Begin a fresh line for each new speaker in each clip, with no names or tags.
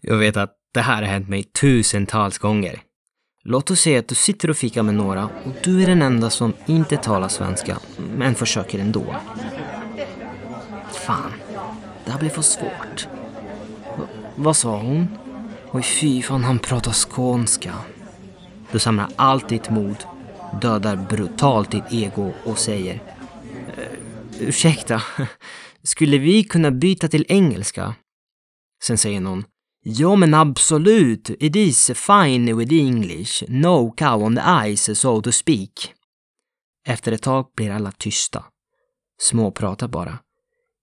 Jag vet att det här har hänt mig tusentals gånger. Låt oss säga att du sitter och fikar med några och du är den enda som inte talar svenska, men försöker ändå. Fan, det här blir för svårt. V vad sa hon? Oj fy fan, han pratar skånska. Du samlar allt ditt mod, dödar brutalt ditt ego och säger eh, Ursäkta, skulle vi kunna byta till engelska? Sen säger någon Ja men absolut, it is fine with English, no cow on the ice so to speak. Efter ett tag blir alla tysta. Småpratar bara.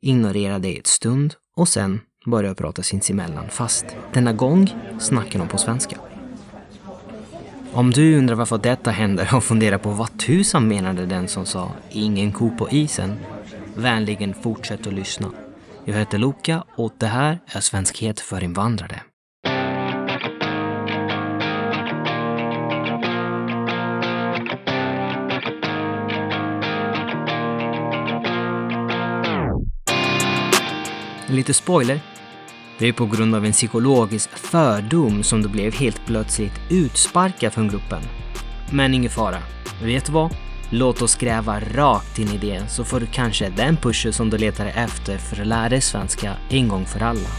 Ignorerar det ett stund och sen börjar prata sinsemellan fast denna gång snackar de på svenska. Om du undrar varför detta händer och funderar på vad tusan menade den som sa ingen ko på isen, vänligen fortsätt att lyssna. Jag heter Luka och det här är Svenskhet för invandrare. Lite spoiler. Det är på grund av en psykologisk fördom som du blev helt plötsligt utsparkad från gruppen. Men ingen fara. Vet du vad? Låt oss gräva rakt in i det så får du kanske den pushen som du letar efter för att lära dig svenska en gång för alla.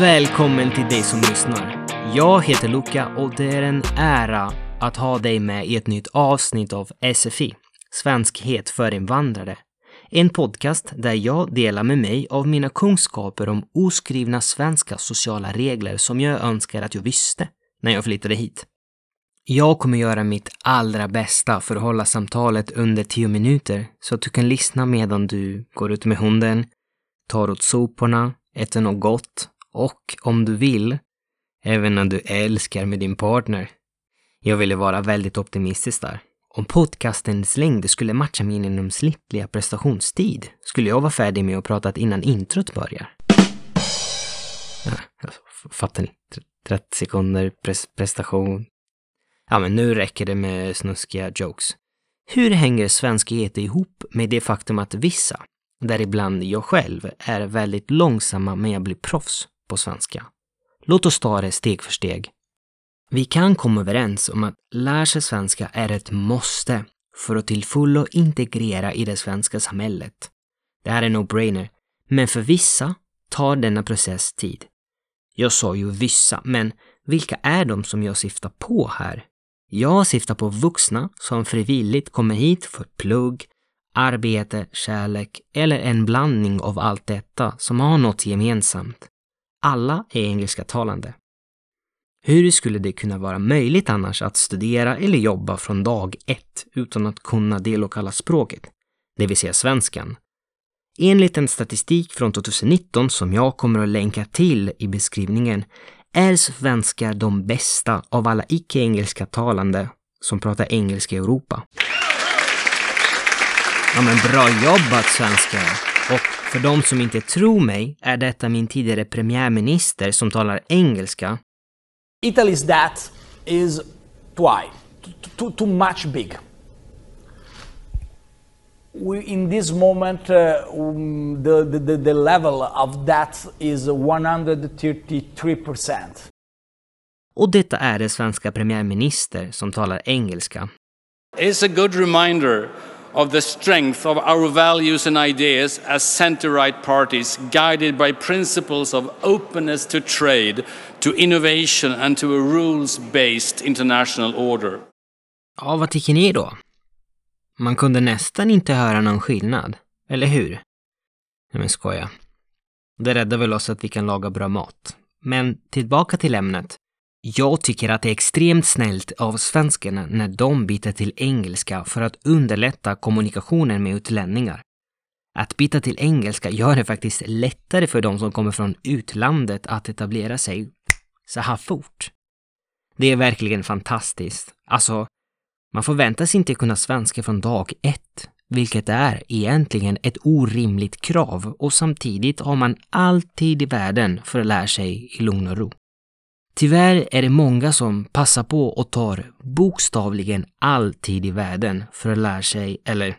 Välkommen till dig som lyssnar. Jag heter Luca och det är en ära att ha dig med i ett nytt avsnitt av SFI, Svenskhet för invandrare. En podcast där jag delar med mig av mina kunskaper om oskrivna svenska sociala regler som jag önskar att jag visste när jag flyttade hit. Jag kommer göra mitt allra bästa för att hålla samtalet under tio minuter så att du kan lyssna medan du går ut med hunden, tar åt soporna, äter något gott och, om du vill, även när du älskar med din partner. Jag ville vara väldigt optimistisk där. Om podcastens längd skulle matcha min genomsnittliga prestationstid skulle jag vara färdig med att prata innan introt börjar. Ah, alltså, ja, fattar ni? 30 sekunder pres prestation, Ja, men nu räcker det med snuskiga jokes. Hur hänger svenskhet ihop med det faktum att vissa, däribland jag själv, är väldigt långsamma med att bli proffs på svenska? Låt oss ta det steg för steg. Vi kan komma överens om att lära sig svenska är ett måste för att till fullo integrera i det svenska samhället. Det här är no-brainer, men för vissa tar denna process tid. Jag sa ju vissa, men vilka är de som jag syftar på här? Jag syftar på vuxna som frivilligt kommer hit för plugg, arbete, kärlek eller en blandning av allt detta som har något gemensamt. Alla är engelska talande. Hur skulle det kunna vara möjligt annars att studera eller jobba från dag ett utan att kunna det lokala språket, det vill säga svenskan? Enligt en statistik från 2019 som jag kommer att länka till i beskrivningen är svenskar de bästa av alla icke-engelska talande som pratar engelska i Europa. Ja men bra jobbat svenskar! Och för de som inte tror mig är detta min tidigare premiärminister som talar engelska.
Italy's debt is too too, too much big. We, in this moment, uh, um, the, the, the level of debt is 133%.
Och detta är det svenska premiärminister som talar engelska.
It's a good reminder of the strength of our values and ideas as center-right parties guided by principles of openness to trade, to innovation and to a rules-based international order.
Ja, vad tycker ni då? Man kunde nästan inte höra någon skillnad, eller hur? Nej men skoja. Det räddar väl oss att vi kan laga bra mat. Men tillbaka till ämnet. Jag tycker att det är extremt snällt av svenskarna när de byter till engelska för att underlätta kommunikationen med utlänningar. Att byta till engelska gör det faktiskt lättare för de som kommer från utlandet att etablera sig så här fort. Det är verkligen fantastiskt. Alltså, man förväntas inte kunna svenska från dag ett, vilket är egentligen ett orimligt krav och samtidigt har man all tid i världen för att lära sig i lugn och ro. Tyvärr är det många som passar på och tar bokstavligen all tid i världen för att lära sig, eller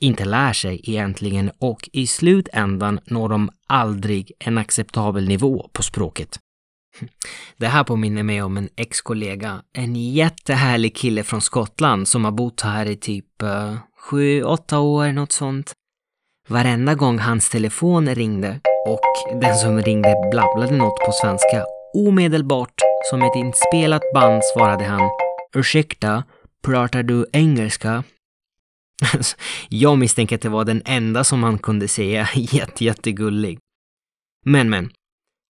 inte lär sig egentligen och i slutändan når de aldrig en acceptabel nivå på språket. Det här påminner mig om en ex-kollega, en jättehärlig kille från Skottland som har bott här i typ uh, sju, åtta år, något sånt. Varenda gång hans telefon ringde och den som ringde blabblade något på svenska, omedelbart som ett inspelat band svarade han Ursäkta, pratar du engelska? Jag misstänker att det var den enda som han kunde säga, jätte, jättegullig. Men, men.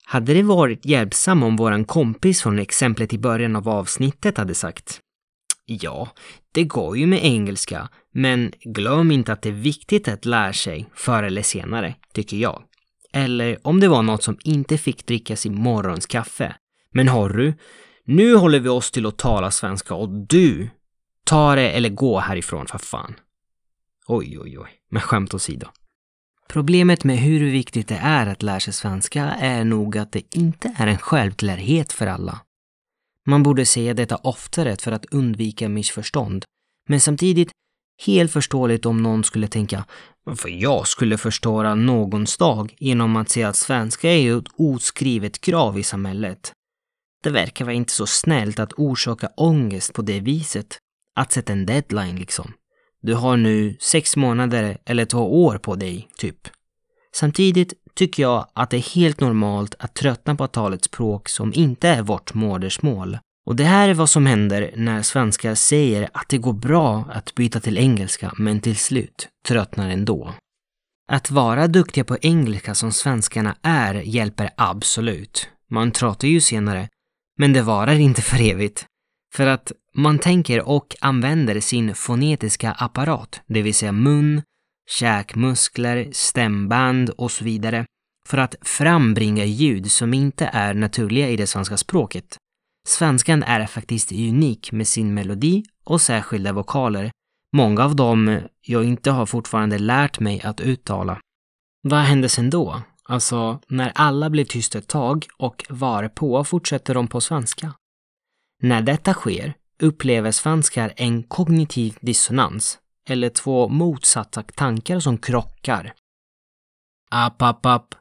Hade det varit hjälpsam om våran kompis från exemplet i början av avsnittet hade sagt Ja, det går ju med engelska, men glöm inte att det är viktigt att lära sig förr eller senare, tycker jag. Eller om det var något som inte fick drickas i morgons kaffe. Men hörru, nu håller vi oss till att tala svenska och du, ta det eller gå härifrån för fan. Oj, oj, oj, men skämt åsido. Problemet med hur viktigt det är att lära sig svenska är nog att det inte är en självklarhet för alla. Man borde säga detta oftare för att undvika missförstånd. Men samtidigt, helt förståeligt om någon skulle tänka varför jag skulle förstöra någons dag genom att säga att svenska är ett oskrivet krav i samhället. Det verkar vara inte så snällt att orsaka ångest på det viset. Att sätta en deadline liksom. Du har nu sex månader eller två år på dig, typ. Samtidigt tycker jag att det är helt normalt att tröttna på att tala ett språk som inte är vårt modersmål. Och det här är vad som händer när svenskar säger att det går bra att byta till engelska men till slut tröttnar ändå. Att vara duktiga på engelska som svenskarna är hjälper absolut. Man tröttar ju senare, men det varar inte för evigt. För att man tänker och använder sin fonetiska apparat, det vill säga mun, käkmuskler, stämband och så vidare, för att frambringa ljud som inte är naturliga i det svenska språket. Svenskan är faktiskt unik med sin melodi och särskilda vokaler, många av dem jag inte har fortfarande lärt mig att uttala. Vad hände sen då? Alltså, när alla blir tysta ett tag och varpå fortsätter de på svenska. När detta sker upplever svenskar en kognitiv dissonans, eller två motsatta tankar som krockar. App, app, app.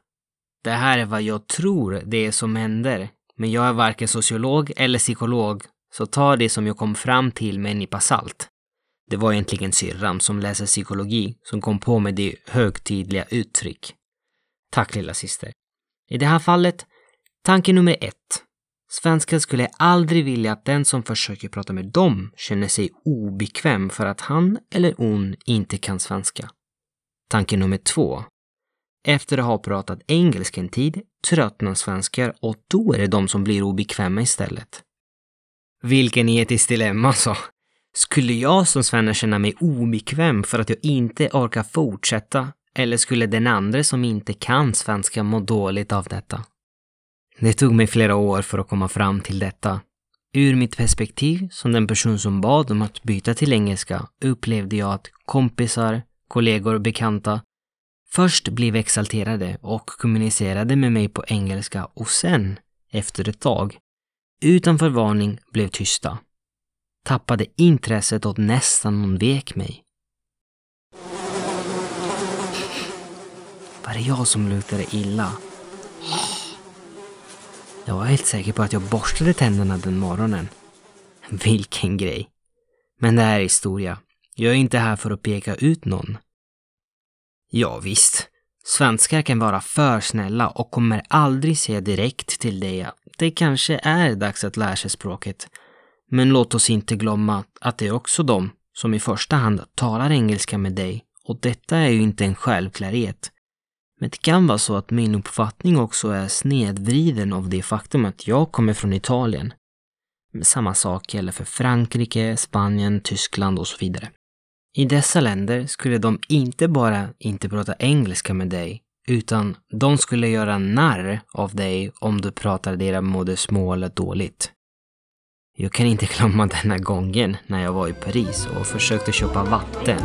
Det här är vad jag tror det är som händer, men jag är varken sociolog eller psykolog, så ta det som jag kom fram till med en nypa salt. Det var egentligen syrran som läser psykologi som kom på med det högtidliga uttryck. Tack lilla syster. I det här fallet, tanke nummer ett. Svenskar skulle aldrig vilja att den som försöker prata med dem känner sig obekväm för att han eller hon inte kan svenska. Tanke nummer två. Efter att ha pratat engelska en tid tröttnar svenskar och då är det de som blir obekväma istället. Vilken etisk dilemma så. Skulle jag som svenne känna mig obekväm för att jag inte orkar fortsätta eller skulle den andra som inte kan svenska må dåligt av detta? Det tog mig flera år för att komma fram till detta. Ur mitt perspektiv, som den person som bad om att byta till engelska, upplevde jag att kompisar, kollegor och bekanta först blev exalterade och kommunicerade med mig på engelska och sen, efter ett tag, utan förvarning blev tysta. Tappade intresset och nästan undvek mig. Var det jag som luktade illa? Jag var helt säker på att jag borstade tänderna den morgonen. Vilken grej. Men det här är historia. Jag är inte här för att peka ut någon. Ja, visst. Svenskar kan vara för snälla och kommer aldrig säga direkt till dig att det kanske är dags att lära sig språket. Men låt oss inte glömma att det är också de som i första hand talar engelska med dig och detta är ju inte en självklarhet. Men det kan vara så att min uppfattning också är snedvriden av det faktum att jag kommer från Italien. Samma sak gäller för Frankrike, Spanien, Tyskland och så vidare. I dessa länder skulle de inte bara inte prata engelska med dig, utan de skulle göra narr av dig om du pratar deras modersmål dåligt. Jag kan inte glömma denna gången när jag var i Paris och försökte köpa vatten.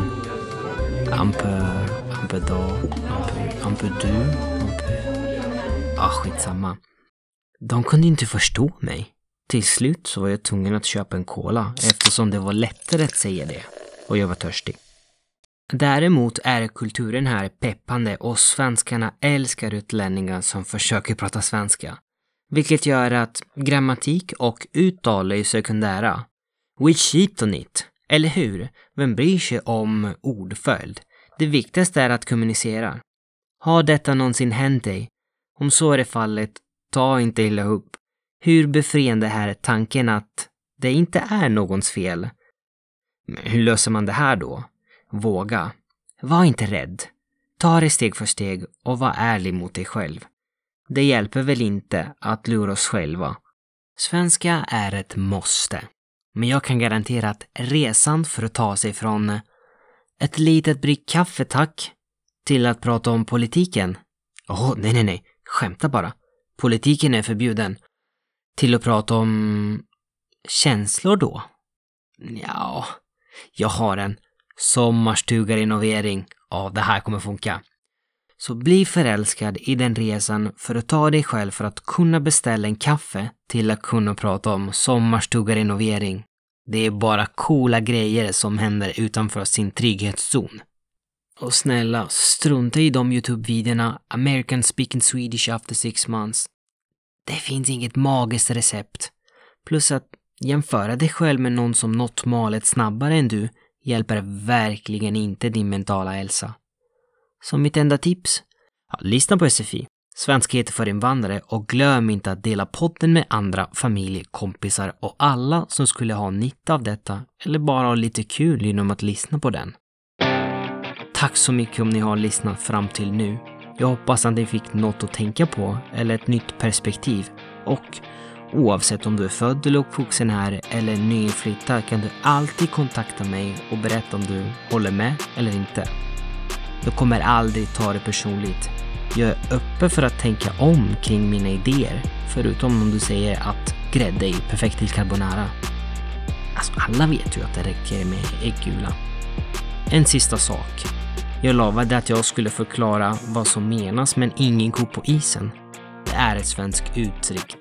Un un peu d'or, un peu, un peu du, un peu... Ah, skitsamma. De kunde inte förstå mig. Till slut så var jag tvungen att köpa en cola eftersom det var lättare att säga det och jag var törstig. Däremot är kulturen här peppande och svenskarna älskar utlänningar som försöker prata svenska. Vilket gör att grammatik och uttal är sekundära. We cheat on it, eller hur? Vem bryr sig om ordföljd? Det viktigaste är att kommunicera. Har detta någonsin hänt dig? Om så är det fallet, ta inte illa upp. Hur befriande är tanken att det inte är någons fel? Men hur löser man det här då? Våga. Var inte rädd. Ta det steg för steg och var ärlig mot dig själv. Det hjälper väl inte att lura oss själva. Svenska är ett måste. Men jag kan garantera att resan för att ta sig från ett litet brygg kaffe tack till att prata om politiken. Åh, oh, nej, nej, nej. Skämta bara. Politiken är förbjuden. Till att prata om känslor då? Ja, jag har en sommarstugarenovering. Ja, det här kommer funka. Så bli förälskad i den resan för att ta dig själv för att kunna beställa en kaffe till att kunna prata om sommarstugarenovering. Det är bara coola grejer som händer utanför sin trygghetszon. Och snälla, strunta i de YouTube-videorna American speaking Swedish after six months. Det finns inget magiskt recept. Plus att jämföra dig själv med någon som nått målet snabbare än du hjälper verkligen inte din mentala hälsa. Så mitt enda tips? Ja, lyssna på SFI, Svenskhet för invandrare och glöm inte att dela podden med andra, familj, kompisar och alla som skulle ha nytta av detta eller bara ha lite kul genom att lyssna på den. Tack så mycket om ni har lyssnat fram till nu. Jag hoppas att ni fick något att tänka på eller ett nytt perspektiv. Och oavsett om du är född eller uppvuxen här eller nyinflyttad kan du alltid kontakta mig och berätta om du håller med eller inte. Jag kommer aldrig ta det personligt. Jag är öppen för att tänka om kring mina idéer, förutom om du säger att grädde är perfekt till carbonara. Alltså, alla vet ju att det räcker med äggula. En sista sak. Jag lovade att jag skulle förklara vad som menas med ingen ko på isen. Det är ett svenskt uttryck.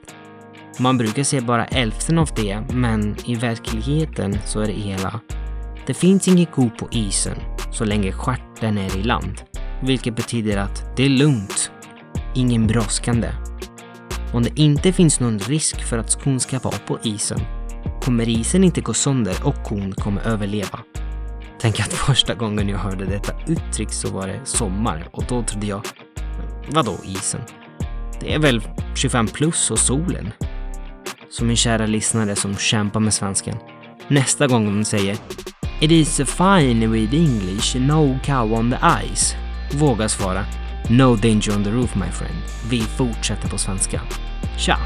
Man brukar se bara hälften av det, men i verkligheten så är det hela. Det finns ingen ko på isen så länge stjärten är i land. Vilket betyder att det är lugnt. Ingen brådskande. Om det inte finns någon risk för att skon ska vara på isen kommer isen inte gå sönder och kon kommer överleva. Tänk att första gången jag hörde detta uttryck så var det sommar och då trodde jag, vadå isen? Det är väl 25 plus och solen? Så min kära lyssnare som kämpar med svensken. Nästa gång de säger It is fine with English, no cow on the ice. Våga svara No danger on the roof my friend. Vi fortsätter på svenska. Tja!